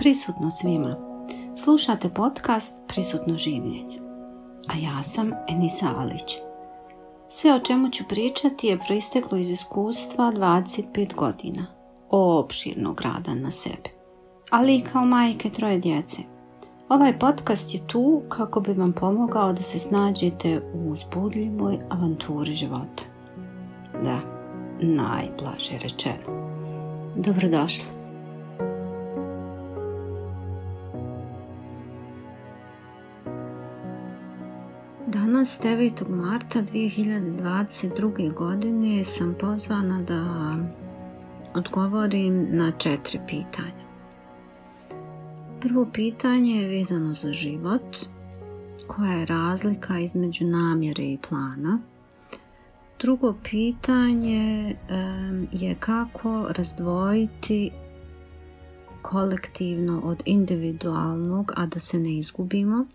prisutno svima. Slušate podcast Prisutno življenje. A ja sam Enisa Alić. Sve o čemu ću pričati je proisteklo iz iskustva 25 godina opširnog rada na sebi. Ali i kao majke troje djece. Ovaj podcast je tu kako bi vam pomogao da se snađete u uzbudljivoj avanturi života. Da, najblaže rečeno. Dobrodošli. Danas, 9. marta 2022. godine, sam pozvana da odgovorim na četiri pitanja. Prvo pitanje je vezano za život, koja je razlika između namjere i plana. Drugo pitanje je kako razdvojiti kolektivno od individualnog, a da se ne izgubimo.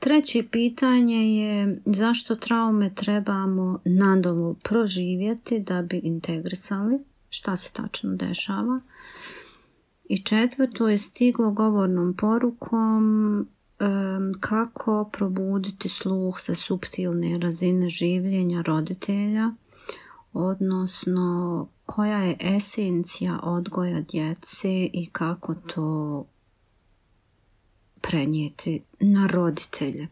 Treće pitanje je zašto traume trebamo nadovo proživjeti da bi integrisali šta se tačno dešava. I četvrto je stiglo govornom porukom kako probuditi sluh sa subtilne razine življenja roditelja, odnosno koja je esencija odgoja djece i kako to prenijeti na roditelje.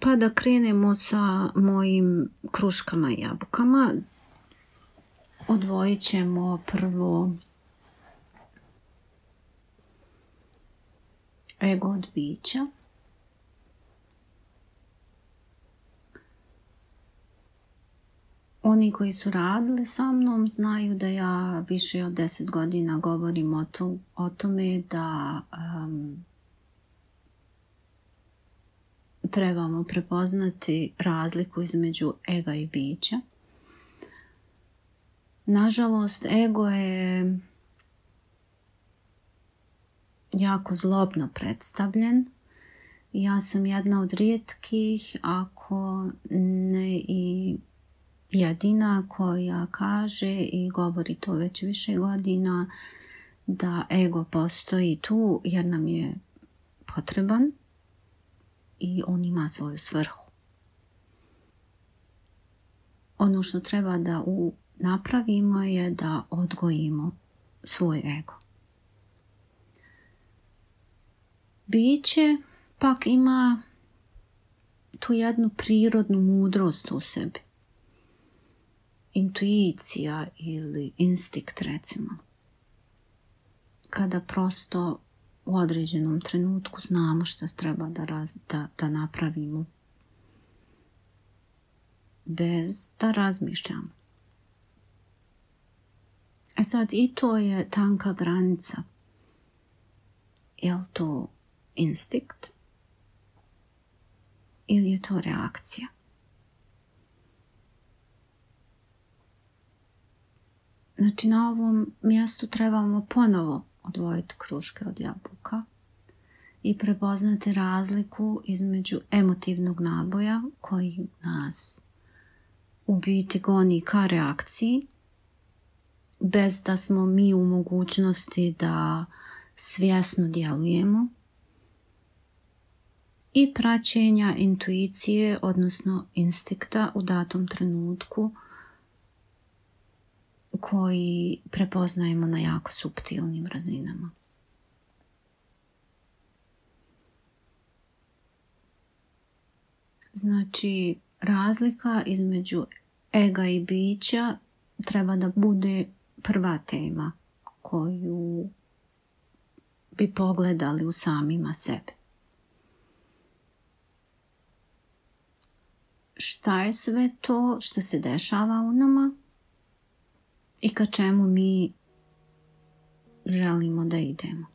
Pa da krenemo sa mojim kruškama i jabukama. Odvojit ćemo prvo ego od bića. Oni koji su radili sa mnom znaju da ja više od deset godina govorim o, to, o tome da trebamo prepoznati razliku između ega i bića. Nažalost, ego je jako zlobno predstavljen. Ja sam jedna od rijetkih, ako ne i jedina koja kaže i govori to već više godina da ego postoji tu jer nam je potreban i on ima svoju svrhu. Ono što treba da u napravimo je da odgojimo svoj ego. Biće pak ima tu jednu prirodnu mudrost u sebi intuicija ili instinkt recimo. Kada prosto u određenom trenutku znamo što treba da, da, da napravimo bez da razmišljamo. E sad i to je tanka granica. Je li to instinkt ili je to reakcija? Znači na ovom mjestu trebamo ponovo odvojiti kruške od jabuka i prepoznati razliku između emotivnog naboja koji nas u biti goni ka reakciji bez da smo mi u mogućnosti da svjesno djelujemo i praćenja intuicije, odnosno instikta u datom trenutku koji prepoznajemo na jako subtilnim razinama. Znači, razlika između ega i bića treba da bude prva tema koju bi pogledali u samima sebe. Šta je sve to što se dešava u nama? i ka čemu mi želimo da idemo.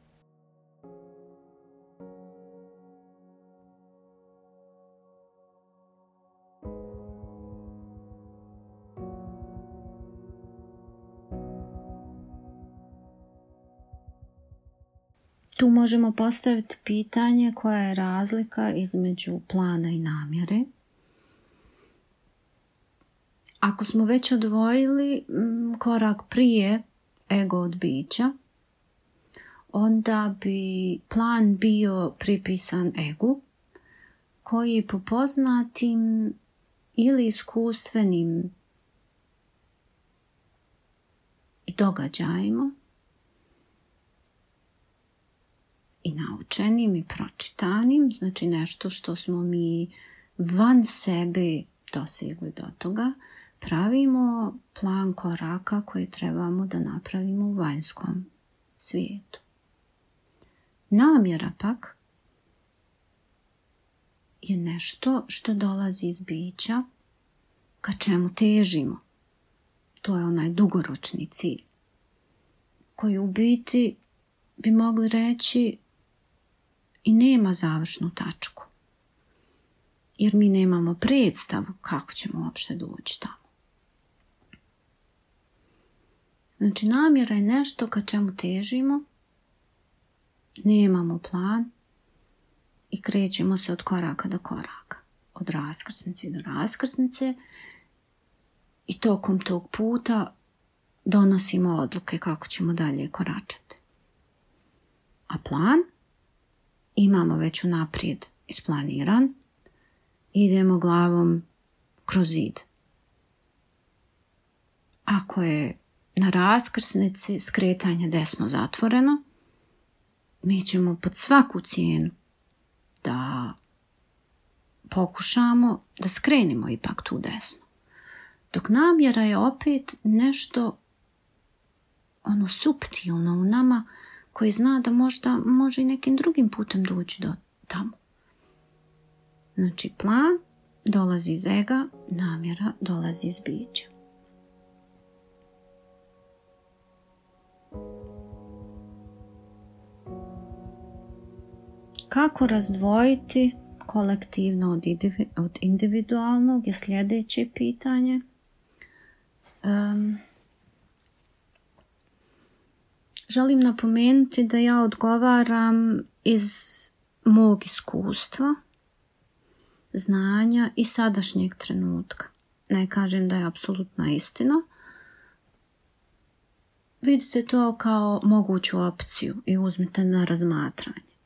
Tu možemo postaviti pitanje koja je razlika između plana i namjere – ako smo već odvojili mm, korak prije ego od bića, onda bi plan bio pripisan egu, koji po poznatim ili iskustvenim događajima i naučenim i pročitanim, znači nešto što smo mi van sebe dosegli do toga, pravimo plan koraka koji trebamo da napravimo u vanjskom svijetu. Namjera pak je nešto što dolazi iz bića ka čemu težimo. To je onaj dugoročni cilj koji u biti bi mogli reći i nema završnu tačku. Jer mi nemamo predstavu kako ćemo uopšte doći tamo. Znači namjera je nešto ka čemu težimo, nemamo plan i krećemo se od koraka do koraka, od raskrsnice do raskrsnice i tokom tog puta donosimo odluke kako ćemo dalje koračati. A plan imamo već unaprijed isplaniran, idemo glavom kroz zid. Ako je na raskrsnici skretanje desno zatvoreno, mi ćemo pod svaku cijenu da pokušamo da skrenimo ipak tu desno. Dok namjera je opet nešto ono suptilno u nama koji zna da možda može i nekim drugim putem doći do tamo. Znači plan dolazi iz ega, namjera dolazi iz bića. Kako razdvojiti kolektivno od individualnog je sljedeće pitanje. želim napomenuti da ja odgovaram iz mog iskustva, znanja i sadašnjeg trenutka. Ne kažem da je apsolutna istina. Vidite to kao moguću opciju i uzmite na razmatranje.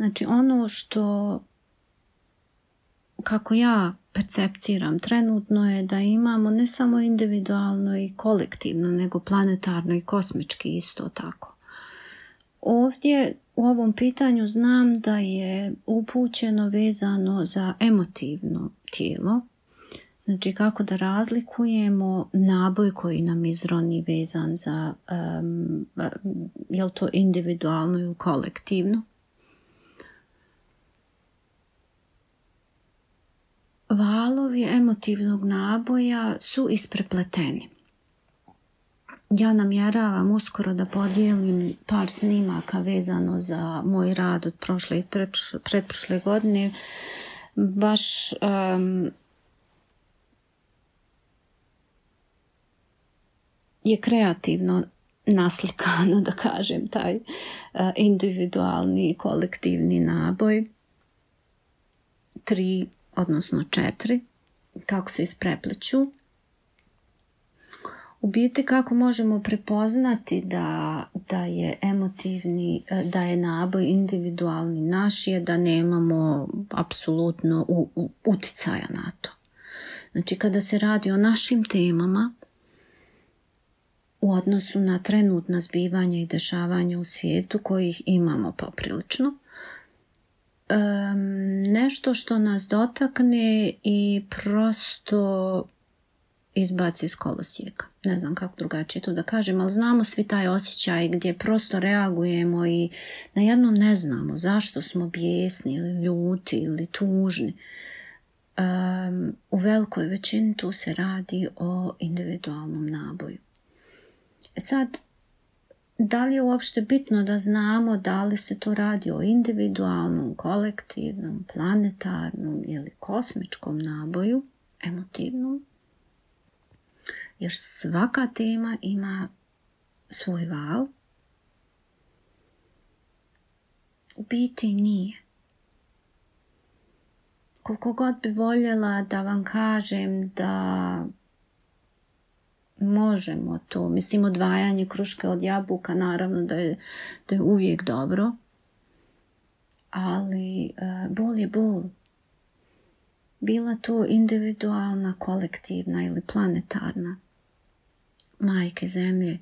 Znači ono što kako ja percepciram trenutno je da imamo ne samo individualno i kolektivno, nego planetarno i kosmički isto tako. Ovdje u ovom pitanju znam da je upućeno vezano za emotivno tijelo, znači kako da razlikujemo naboj koji nam izroni vezan za um, to individualno ili kolektivno valovi emotivnog naboja su isprepleteni. Ja namjeravam uskoro da podijelim par snimaka vezano za moj rad od prošle i pretprošle godine. Baš je kreativno naslikano, da kažem, taj e, individualni kolektivni naboj. Tri odnosno četiri, kako se isprepleću. U biti kako možemo prepoznati da, da je emotivni, da je naboj individualni naš je da nemamo apsolutno uticaja na to. Znači kada se radi o našim temama u odnosu na trenutna zbivanja i dešavanja u svijetu kojih imamo poprilično, um, nešto što nas dotakne i prosto izbaci iz kolosijeka. Ne znam kako drugačije to da kažem, ali znamo svi taj osjećaj gdje prosto reagujemo i na jednom ne znamo zašto smo bijesni ili ljuti ili tužni. Um, u velikoj većini tu se radi o individualnom naboju. E sad, da li je uopšte bitno da znamo da li se to radi o individualnom, kolektivnom, planetarnom ili kosmičkom naboju, emotivnom, jer svaka tema ima svoj val. U biti nije. Koliko god bi voljela da vam kažem da možemo to. Mislim, odvajanje kruške od jabuka, naravno da je, da je uvijek dobro. Ali e, bol je bol. Bila to individualna, kolektivna ili planetarna. Majke zemlje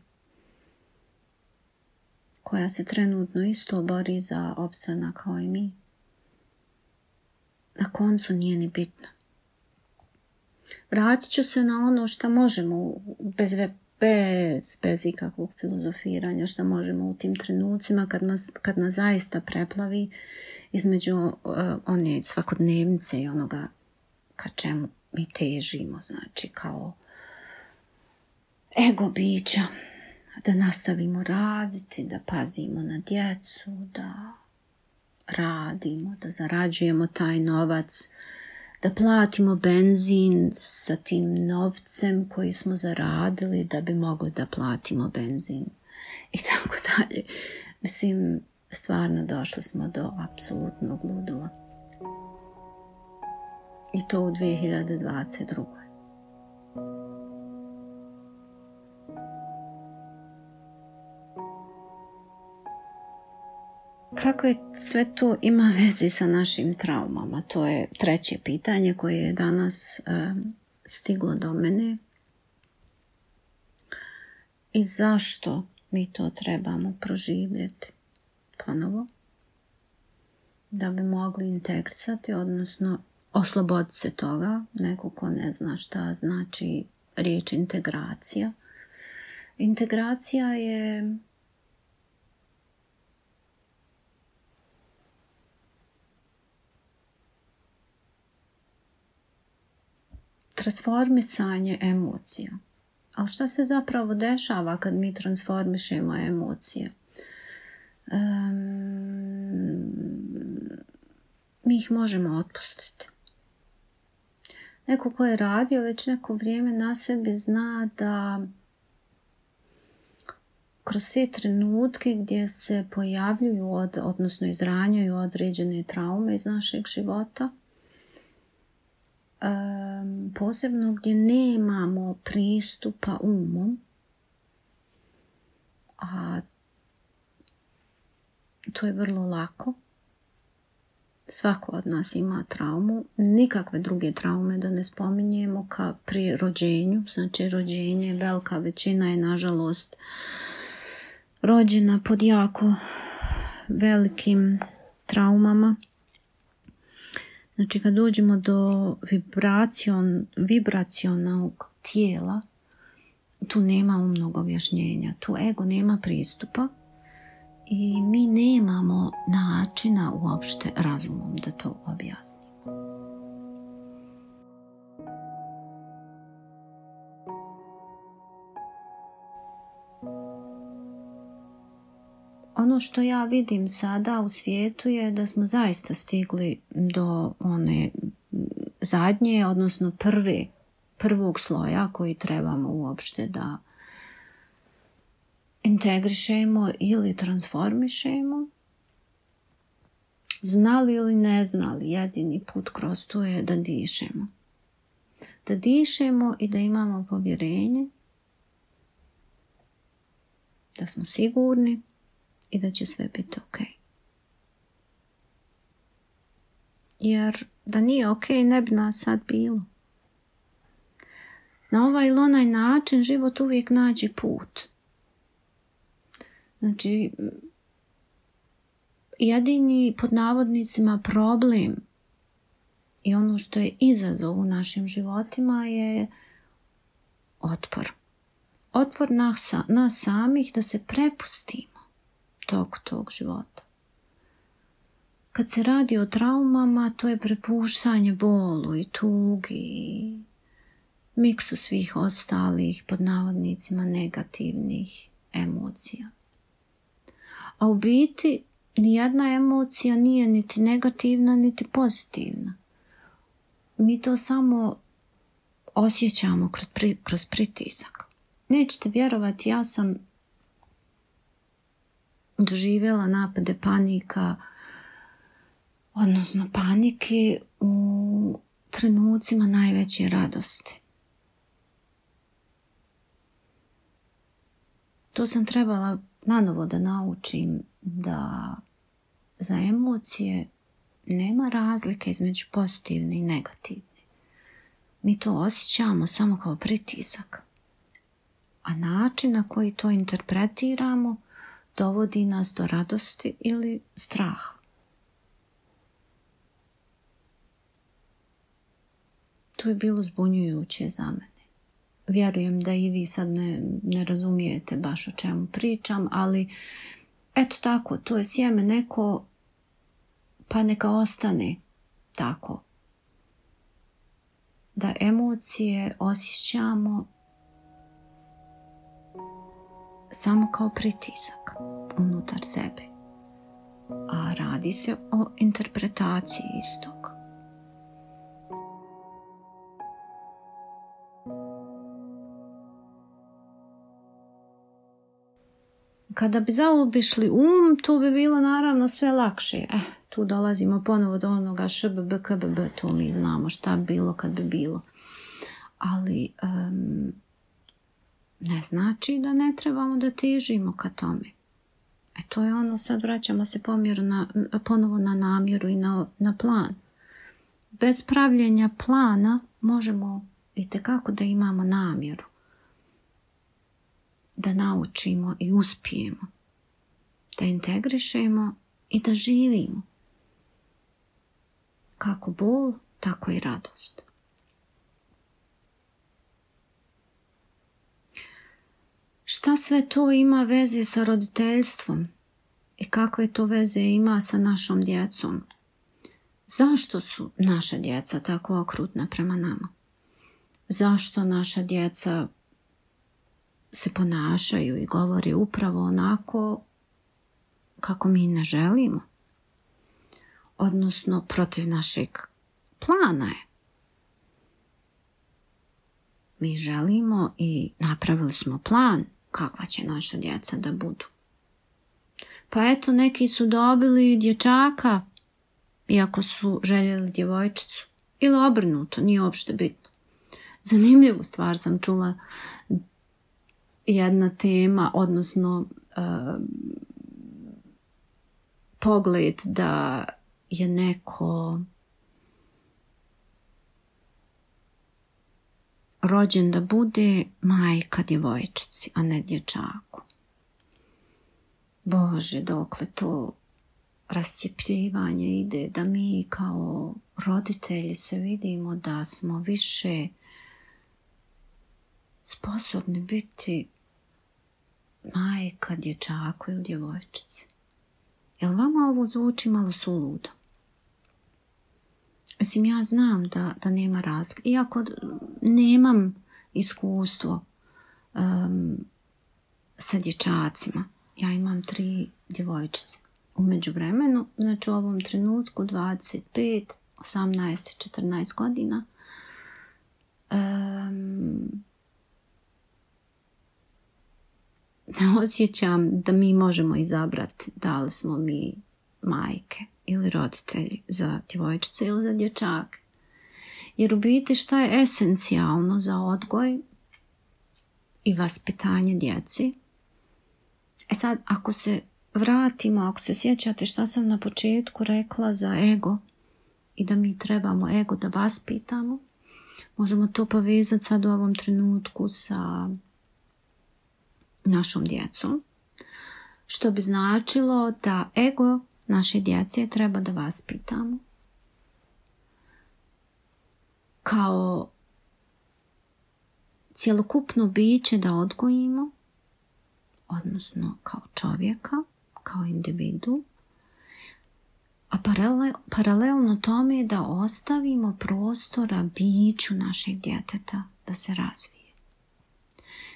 koja se trenutno isto bori za opstanak kao i mi. Na koncu nije ni bitno vratit ću se na ono što možemo bez, bez, bez ikakvog filozofiranja, što možemo u tim trenucima kad nas, kad nas zaista preplavi između uh, one svakodnevnice i onoga ka čemu mi težimo, znači kao ego bića, da nastavimo raditi, da pazimo na djecu, da radimo, da zarađujemo taj novac, da platimo benzin sa tim novcem koji smo zaradili da bi mogli da platimo benzin i tako dalje. Mislim, stvarno došli smo do apsolutnog ludila. I to u 2022. Kako je sve to ima vezi sa našim traumama? To je treće pitanje koje je danas stiglo do mene. I zašto mi to trebamo proživjeti ponovo? Da bi mogli integrisati, odnosno osloboditi se toga. Neko ko ne zna šta znači riječ integracija. Integracija je transformisanje emocija. Ali što se zapravo dešava kad mi transformišemo emocije? mi ih možemo otpustiti. Neko ko je radio već neko vrijeme na sebi zna da kroz sve trenutke gdje se pojavljuju, od, odnosno izranjaju određene traume iz našeg života, posebno gdje nemamo pristupa umom, a to je vrlo lako. Svako od nas ima traumu, nikakve druge traume da ne spominjemo ka pri rođenju. Znači rođenje, velika većina je nažalost rođena pod jako velikim traumama. Znači kad dođemo do vibracion, vibracionalnog tijela, tu nema mnogo objašnjenja. Tu ego nema pristupa i mi nemamo načina uopšte razumom da to objasni. što ja vidim sada u svijetu je da smo zaista stigli do one zadnje, odnosno prvi, prvog sloja koji trebamo uopšte da integrišemo ili transformišemo. Znali ili ne znali, jedini put kroz to je da dišemo. Da dišemo i da imamo povjerenje, da smo sigurni, i da će sve biti ok. Jer da nije ok, ne bi nas sad bilo. Na ovaj ili onaj način život uvijek nađi put. Znači, jedini pod navodnicima problem i ono što je izazov u našim životima je otpor. Otpor nas, nas samih da se prepustimo tog života. Kad se radi o traumama, to je prepuštanje bolu i tugi i miksu svih ostalih, pod navodnicima, negativnih emocija. A u biti, nijedna emocija nije niti negativna, niti pozitivna. Mi to samo osjećamo kroz pritisak. Nećete vjerovati, ja sam doživjela napade panika, odnosno panike u trenucima najveće radosti. To sam trebala nanovo da naučim da za emocije nema razlike između pozitivne i negativne. Mi to osjećamo samo kao pritisak. A način na koji to interpretiramo dovodi nas do radosti ili straha. To je bilo zbunjujuće za mene. Vjerujem da i vi sad ne, ne razumijete baš o čemu pričam, ali eto tako, to je sjeme neko, pa neka ostane tako. Da emocije osjećamo samo kao pritisak unutar sebe. A radi se o interpretaciji istog. Kada bi zaobišli um, tu bi bilo naravno sve lakše. Eh, tu dolazimo ponovo do onoga šbb, tu mi znamo šta bi bilo kad bi bilo. Ali ne znači da ne trebamo da težimo ka tome. E to je ono, sad vraćamo se pomjeru ponovo na namjeru i na, na plan. Bez pravljenja plana možemo i tekako da imamo namjeru da naučimo i uspijemo, da integrišemo i da živimo. Kako bol, tako i radost. šta sve to ima veze sa roditeljstvom i kakve to veze ima sa našom djecom. Zašto su naša djeca tako okrutna prema nama? Zašto naša djeca se ponašaju i govori upravo onako kako mi ne želimo? Odnosno protiv našeg plana je. Mi želimo i napravili smo plan – kakva će naša djeca da budu. Pa eto, neki su dobili dječaka, iako su željeli djevojčicu. Ili obrnuto, nije uopšte bitno. Zanimljivu stvar sam čula jedna tema, odnosno pogled da je neko rođen da bude majka djevojčici, a ne dječaku. Bože, dokle to rascijepljivanje ide, da mi kao roditelji se vidimo da smo više sposobni biti majka dječaku ili djevojčici. Jel vama ovo zvuči malo suludo? Mislim, ja znam da, nema razloga, Iako nemam iskustvo sa dječacima. Ja imam tri djevojčice. U vremenu znači u ovom trenutku 25, 18, 14 godina um, ne osjećam da mi možemo izabrati da li smo mi majke ili roditelji za djevojčice ili za dječake. Jer u biti šta je esencijalno za odgoj i vaspitanje djeci? E sad, ako se vratimo, ako se sjećate šta sam na početku rekla za ego i da mi trebamo ego da vaspitamo, možemo to povezati sad u ovom trenutku sa našom djecom. Što bi značilo da ego naše djece treba da vaspitamo kao cjelokupno biće da odgojimo, odnosno kao čovjeka, kao individu, a paralelno tome da ostavimo prostora biću našeg djeteta da se razvije.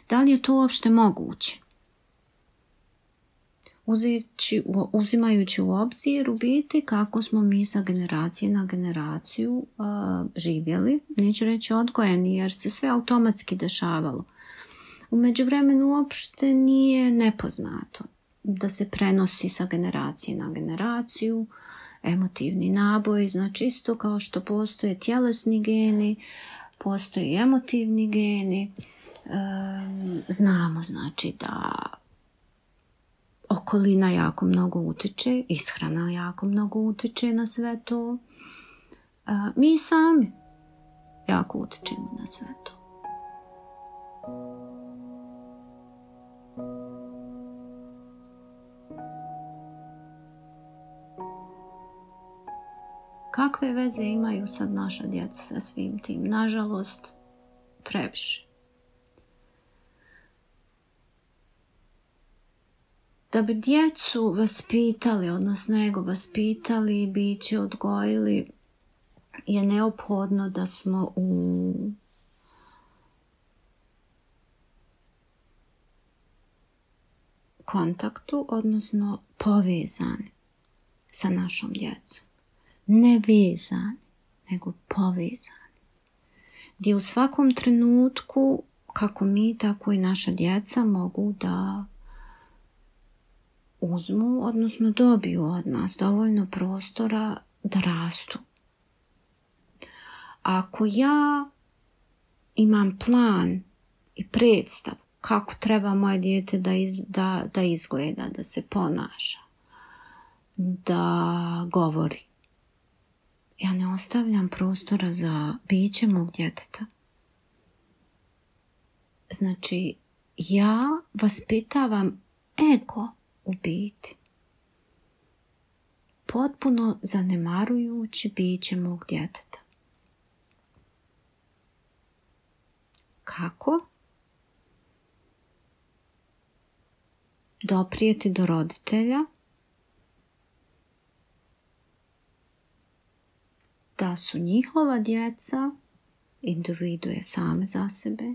Da li je to uopšte moguće? uzimajući u obzir u biti kako smo mi sa generacije na generaciju živjeli, neću reći odgojeni jer se sve automatski dešavalo. U međuvremenu uopšte nije nepoznato da se prenosi sa generacije na generaciju, emotivni naboj, znači isto kao što postoje tjelesni geni, postoje emotivni geni, znamo znači da okolina jako mnogo utiče, ishrana jako mnogo utiče na sve to. Mi sami jako utičemo na sve to. Kakve veze imaju sad naša djeca sa svim tim? Nažalost, previše. Da bi djecu vaspitali, odnosno ego vaspitali, biće odgojili, je neophodno da smo u kontaktu, odnosno povezani sa našom djecom. Ne vezani, nego povezani. Gdje u svakom trenutku, kako mi, tako i naša djeca, mogu da uzmu, odnosno dobiju od nas dovoljno prostora da rastu. Ako ja imam plan i predstav kako treba moje dijete da, da, da izgleda, da se ponaša, da govori, ja ne ostavljam prostora za biće mog djeteta. Znači, ja vaspitavam ego u biti. Potpuno zanemarujući biće mog djeteta. Kako? Doprijeti do roditelja, da su njihova djeca individuje same za sebe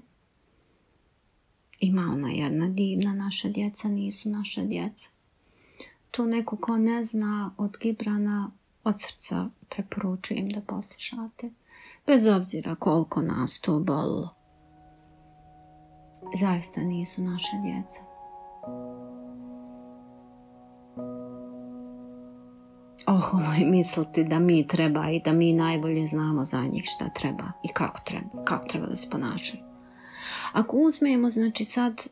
ima ona jedna divna, naša djeca nisu naša djeca. To neko ko ne zna od Gibrana od srca preporučujem da poslušate. Bez obzira koliko nas to bolilo. Zaista nisu naša djeca. oholo je misliti da mi treba i da mi najbolje znamo za njih šta treba i kako treba, kako treba da se ponašaju. Ako uzmemo, znači sad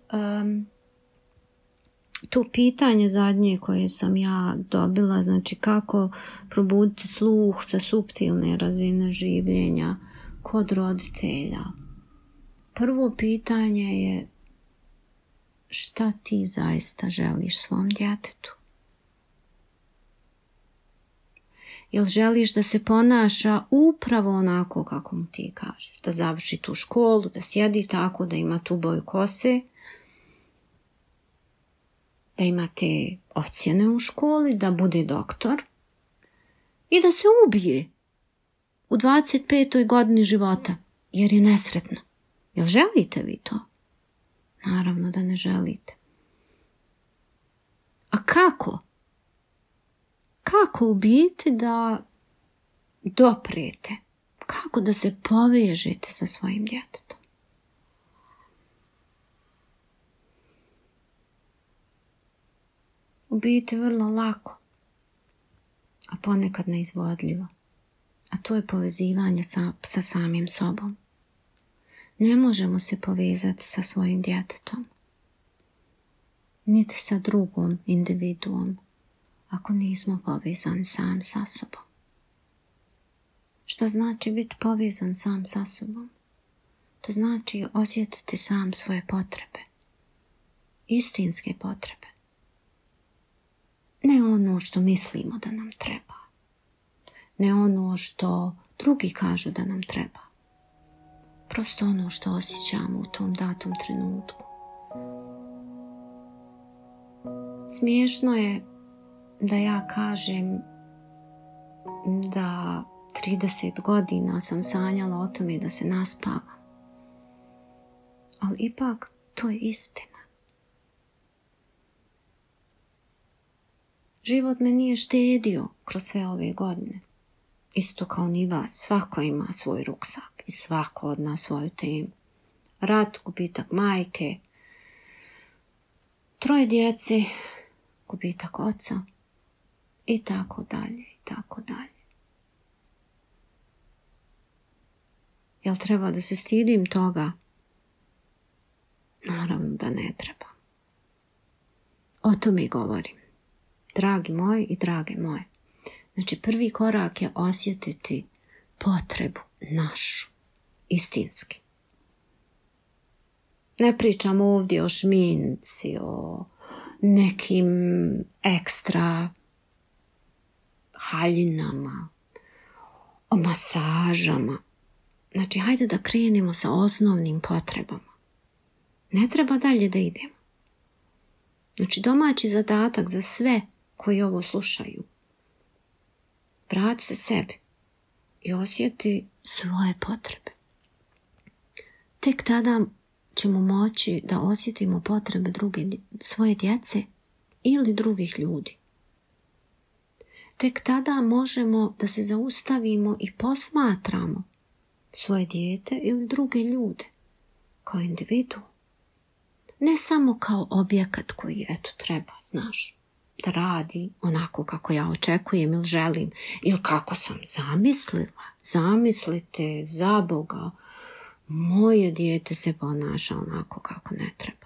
to pitanje zadnje koje sam ja dobila, znači kako probuditi sluh sa subtilne razine življenja kod roditelja. Prvo pitanje je šta ti zaista želiš svom djetetu? jel želiš da se ponaša upravo onako kako mu ti kažeš, da završi tu školu, da sjedi tako, da ima tu boju kose, da ima te ocjene u školi, da bude doktor i da se ubije u 25. godini života, jer je nesretno. Jel želite vi to? Naravno da ne želite. A kako? kako u biti da doprete, kako da se povežete sa svojim djetetom. U biti vrlo lako, a ponekad neizvodljivo. A to je povezivanje sa, sa samim sobom. Ne možemo se povezati sa svojim djetetom, niti sa drugom individuom ako nismo povezani sam sa sobom. Šta znači biti povezan sam sa sobom? To znači osjetiti sam svoje potrebe. Istinske potrebe. Ne ono što mislimo da nam treba. Ne ono što drugi kažu da nam treba. Prosto ono što osjećamo u tom datom trenutku. Smiješno je da ja kažem da 30 godina sam sanjala o tome da se naspava. Ali ipak to je istina. Život me nije štedio kroz sve ove godine. Isto kao ni vas, svako ima svoj ruksak i svako od nas svoju temu. Rat, gubitak majke, troje djeci, gubitak oca i tako dalje, i tako dalje. Jel treba da se stidim toga? Naravno da ne treba. O tome i govorim. Dragi moji i drage moje. Znači, prvi korak je osjetiti potrebu našu, istinski. Ne pričam ovdje o šminci, o nekim ekstra haljinama, o masažama. Znači, hajde da krenemo sa osnovnim potrebama. Ne treba dalje da idemo. Znači, domaći zadatak za sve koji ovo slušaju. Vrati se sebi i osjeti svoje potrebe. Tek tada ćemo moći da osjetimo potrebe svoje djece ili drugih ljudi tek tada možemo da se zaustavimo i posmatramo svoje dijete ili druge ljude kao individu. Ne samo kao objekat koji eto treba, znaš, da radi onako kako ja očekujem ili želim ili kako sam zamislila. Zamislite, za Boga, moje dijete se ponaša onako kako ne treba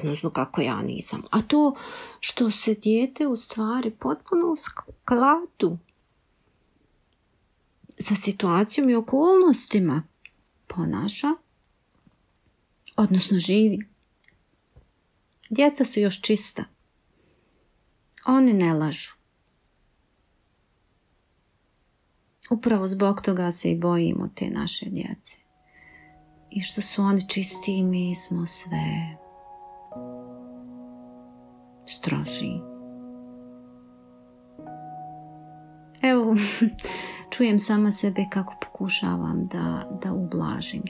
odnosno kako ja nisam. A to što se dijete u stvari potpuno u skladu sa situacijom i okolnostima ponaša, odnosno živi. Djeca su još čista. Oni ne lažu. Upravo zbog toga se i bojimo te naše djece. I što su oni čisti i mi smo sve Stroži. Evo, čujem sama sebe kako pokušavam da, da ublažim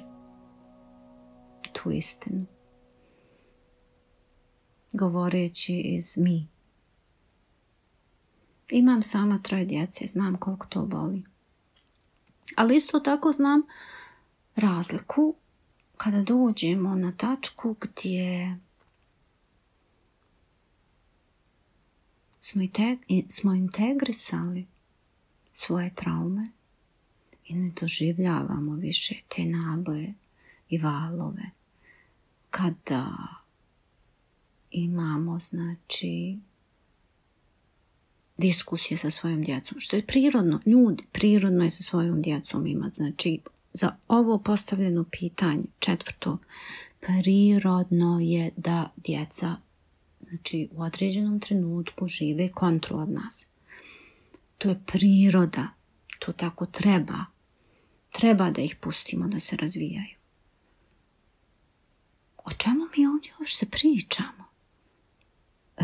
tu istinu. Govoreći iz mi. Imam sama troje djece, znam koliko to boli. Ali isto tako znam razliku kada dođemo na tačku gdje smo, smo integrisali svoje traume i ne doživljavamo više te naboje i valove. Kada imamo, znači, diskusije sa svojom djecom, što je prirodno, ljudi, prirodno je sa svojom djecom imati, znači, za ovo postavljeno pitanje, četvrto, prirodno je da djeca Znači, u određenom trenutku žive kontru od nas. To je priroda. To tako treba. Treba da ih pustimo da se razvijaju. O čemu mi ovdje uopšte pričamo? E,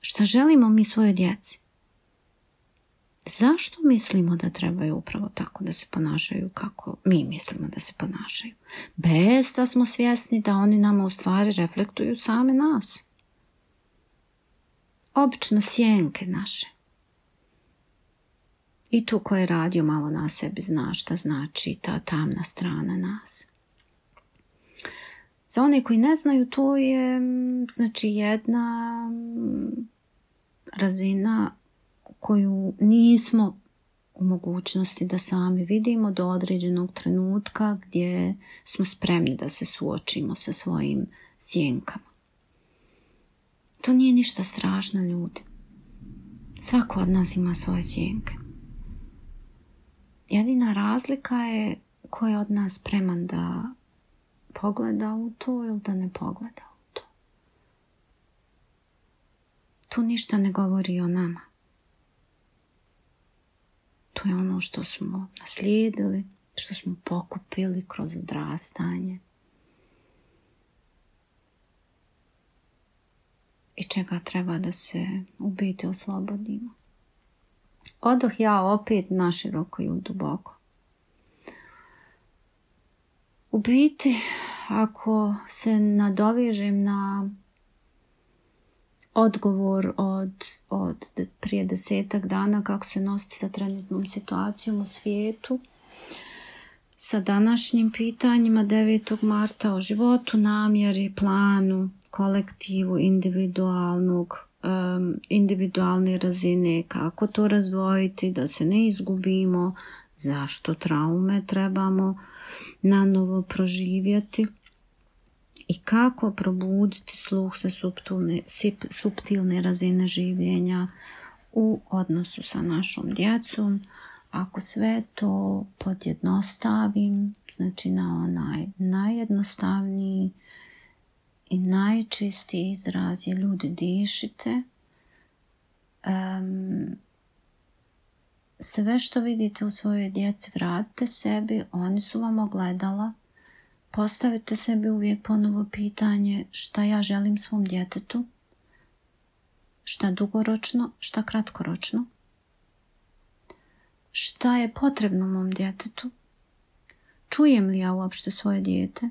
šta želimo mi svoje djeci? Zašto mislimo da trebaju upravo tako da se ponašaju kako mi mislimo da se ponašaju? Bez da smo svjesni da oni nama u stvari reflektuju same nas obično sjenke naše. I tu ko je radio malo na sebi zna šta znači ta tamna strana nas. Za one koji ne znaju, to je mm, znači jedna mm, razina koju nismo u mogućnosti da sami vidimo do određenog trenutka gdje smo spremni da se suočimo sa svojim sjenkama. To nije ništa strašno, ljudi. Svako od nas ima svoje sjenke. Jedina razlika je ko je od nas spreman da pogleda u to ili da ne pogleda u to. Tu ništa ne govori o nama. To je ono što smo naslijedili, što smo pokupili kroz odrastanje, i čega treba da se u biti oslobodimo. Odoh ja opet naširoko i duboko. U biti, ako se nadovežem na odgovor od, od prije desetak dana kako se nositi sa trenutnom situacijom u svijetu, sa današnjim pitanjima 9. marta o životu, namjeri, planu, kolektivu, individualnog, individualne razine, kako to razdvojiti, da se ne izgubimo, zašto traume trebamo na novo proživjeti i kako probuditi sluh sa subtilne, subtilne razine življenja u odnosu sa našom djecom. Ako sve to podjednostavim, znači na onaj najjednostavniji i najčistiji izraz je ljudi dišite. sve što vidite u svojoj djeci vratite sebi, oni su vam ogledala. Postavite sebi uvijek ponovo pitanje šta ja želim svom djetetu, šta dugoročno, šta kratkoročno, šta je potrebno mom djetetu, čujem li ja uopšte svoje djete.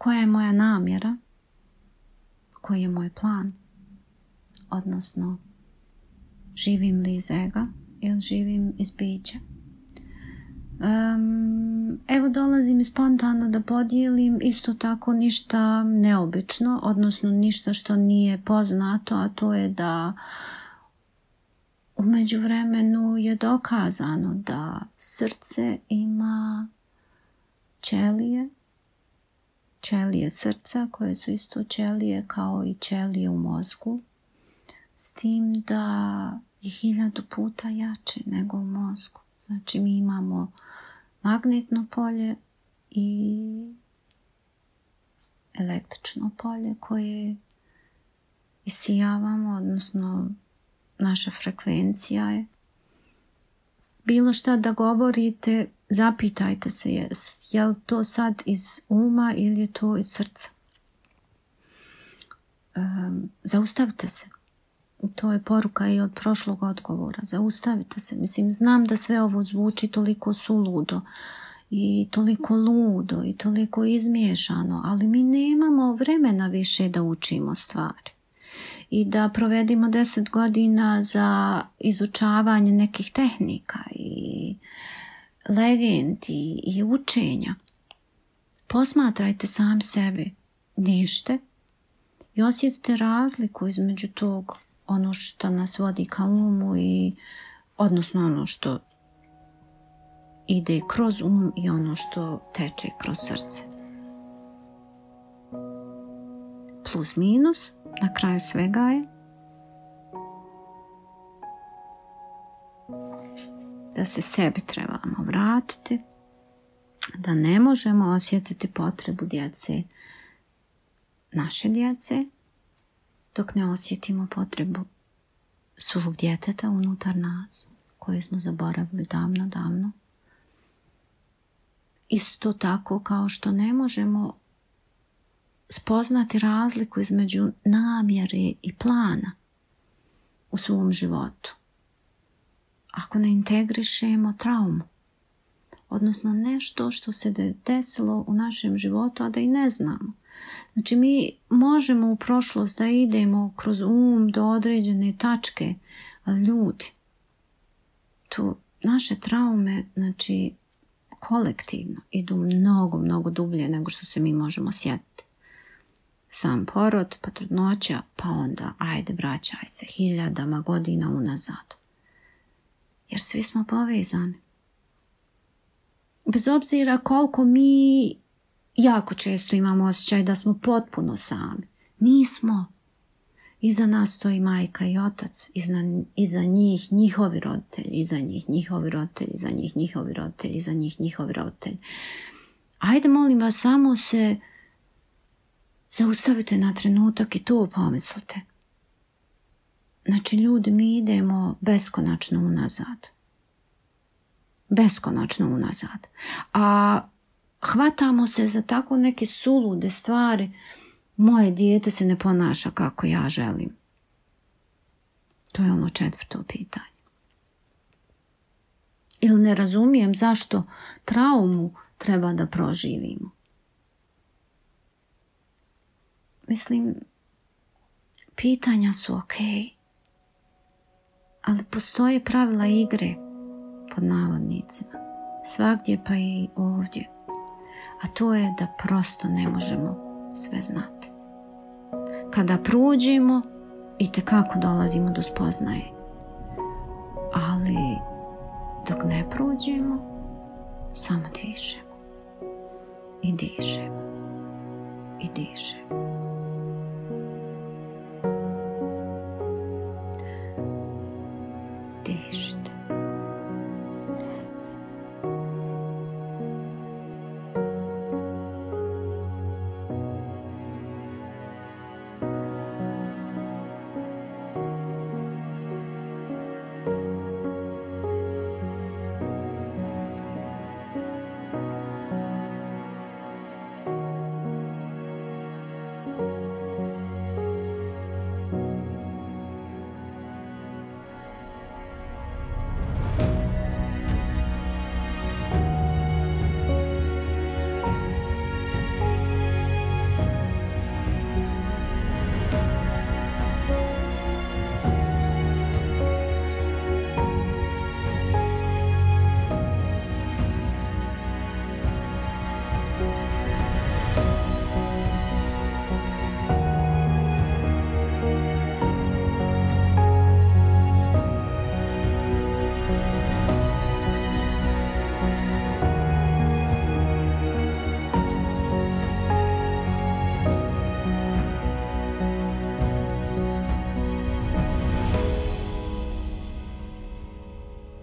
koja je moja namjera, koji je moj plan, odnosno živim li iz ega ili živim iz bića. evo dolazim spontano da podijelim isto tako ništa neobično, odnosno ništa što nije poznato, a to je da u međuvremenu je dokazano da srce ima ćelije ćelije srca koje su isto ćelije kao i ćelije u mozgu s tim da je hiljadu puta jače nego u mozgu. Znači mi imamo magnetno polje i električno polje koje isijavamo, odnosno naša frekvencija je. Bilo šta da govorite, zapitajte se je, li to sad iz uma ili je to iz srca. zaustavite se. To je poruka i od prošlog odgovora. Zaustavite se. Mislim, znam da sve ovo zvuči toliko suludo i toliko ludo i toliko izmiješano, ali mi nemamo vremena više da učimo stvari i da provedimo deset godina za izučavanje nekih tehnika i legendi i učenja, posmatrajte sami sebe dište i osjetite razliku između tog ono što nas vodi ka umu i odnosno ono što ide kroz um i ono što teče kroz srce. Plus minus, na kraju svega je da se sebi trebamo vratiti, da ne možemo osjetiti potrebu djece, naše djece, dok ne osjetimo potrebu svog djeteta unutar nas, koji smo zaboravili davno, davno. Isto tako kao što ne možemo spoznati razliku između namjere i plana u svom životu ako ne integrišemo traumu. Odnosno nešto što se desilo u našem životu, a da i ne znamo. Znači mi možemo u prošlost da idemo kroz um do određene tačke, ali ljudi, tu naše traume, znači kolektivno, idu mnogo, mnogo dublje nego što se mi možemo sjetiti. Sam porod, pa trudnoća, pa onda ajde vraćaj se hiljadama godina unazad jer svi smo povezani. Bez obzira koliko mi jako često imamo osjećaj da smo potpuno sami. Nismo. Iza nas stoji majka i otac, iza, iza njih njihovi roditelji, iza njih njihovi roditelji, iza njih njihovi roditelji, iza njih njihovi roditelji. Ajde, molim vas, samo se zaustavite na trenutak i to pomislite. Znači, ljudi, mi idemo beskonačno unazad. Beskonačno unazad. A hvatamo se za tako neke sulude stvari. Moje dijete se ne ponaša kako ja želim. To je ono četvrto pitanje. Ili ne razumijem zašto traumu treba da proživimo. Mislim, pitanja su okej. Okay ali postoje pravila igre pod navodnicima. Svagdje pa i ovdje. A to je da prosto ne možemo sve znati. Kada pruđimo i tekako dolazimo do spoznaje. Ali dok ne pruđimo, samo dišemo. I dišemo. I dišemo.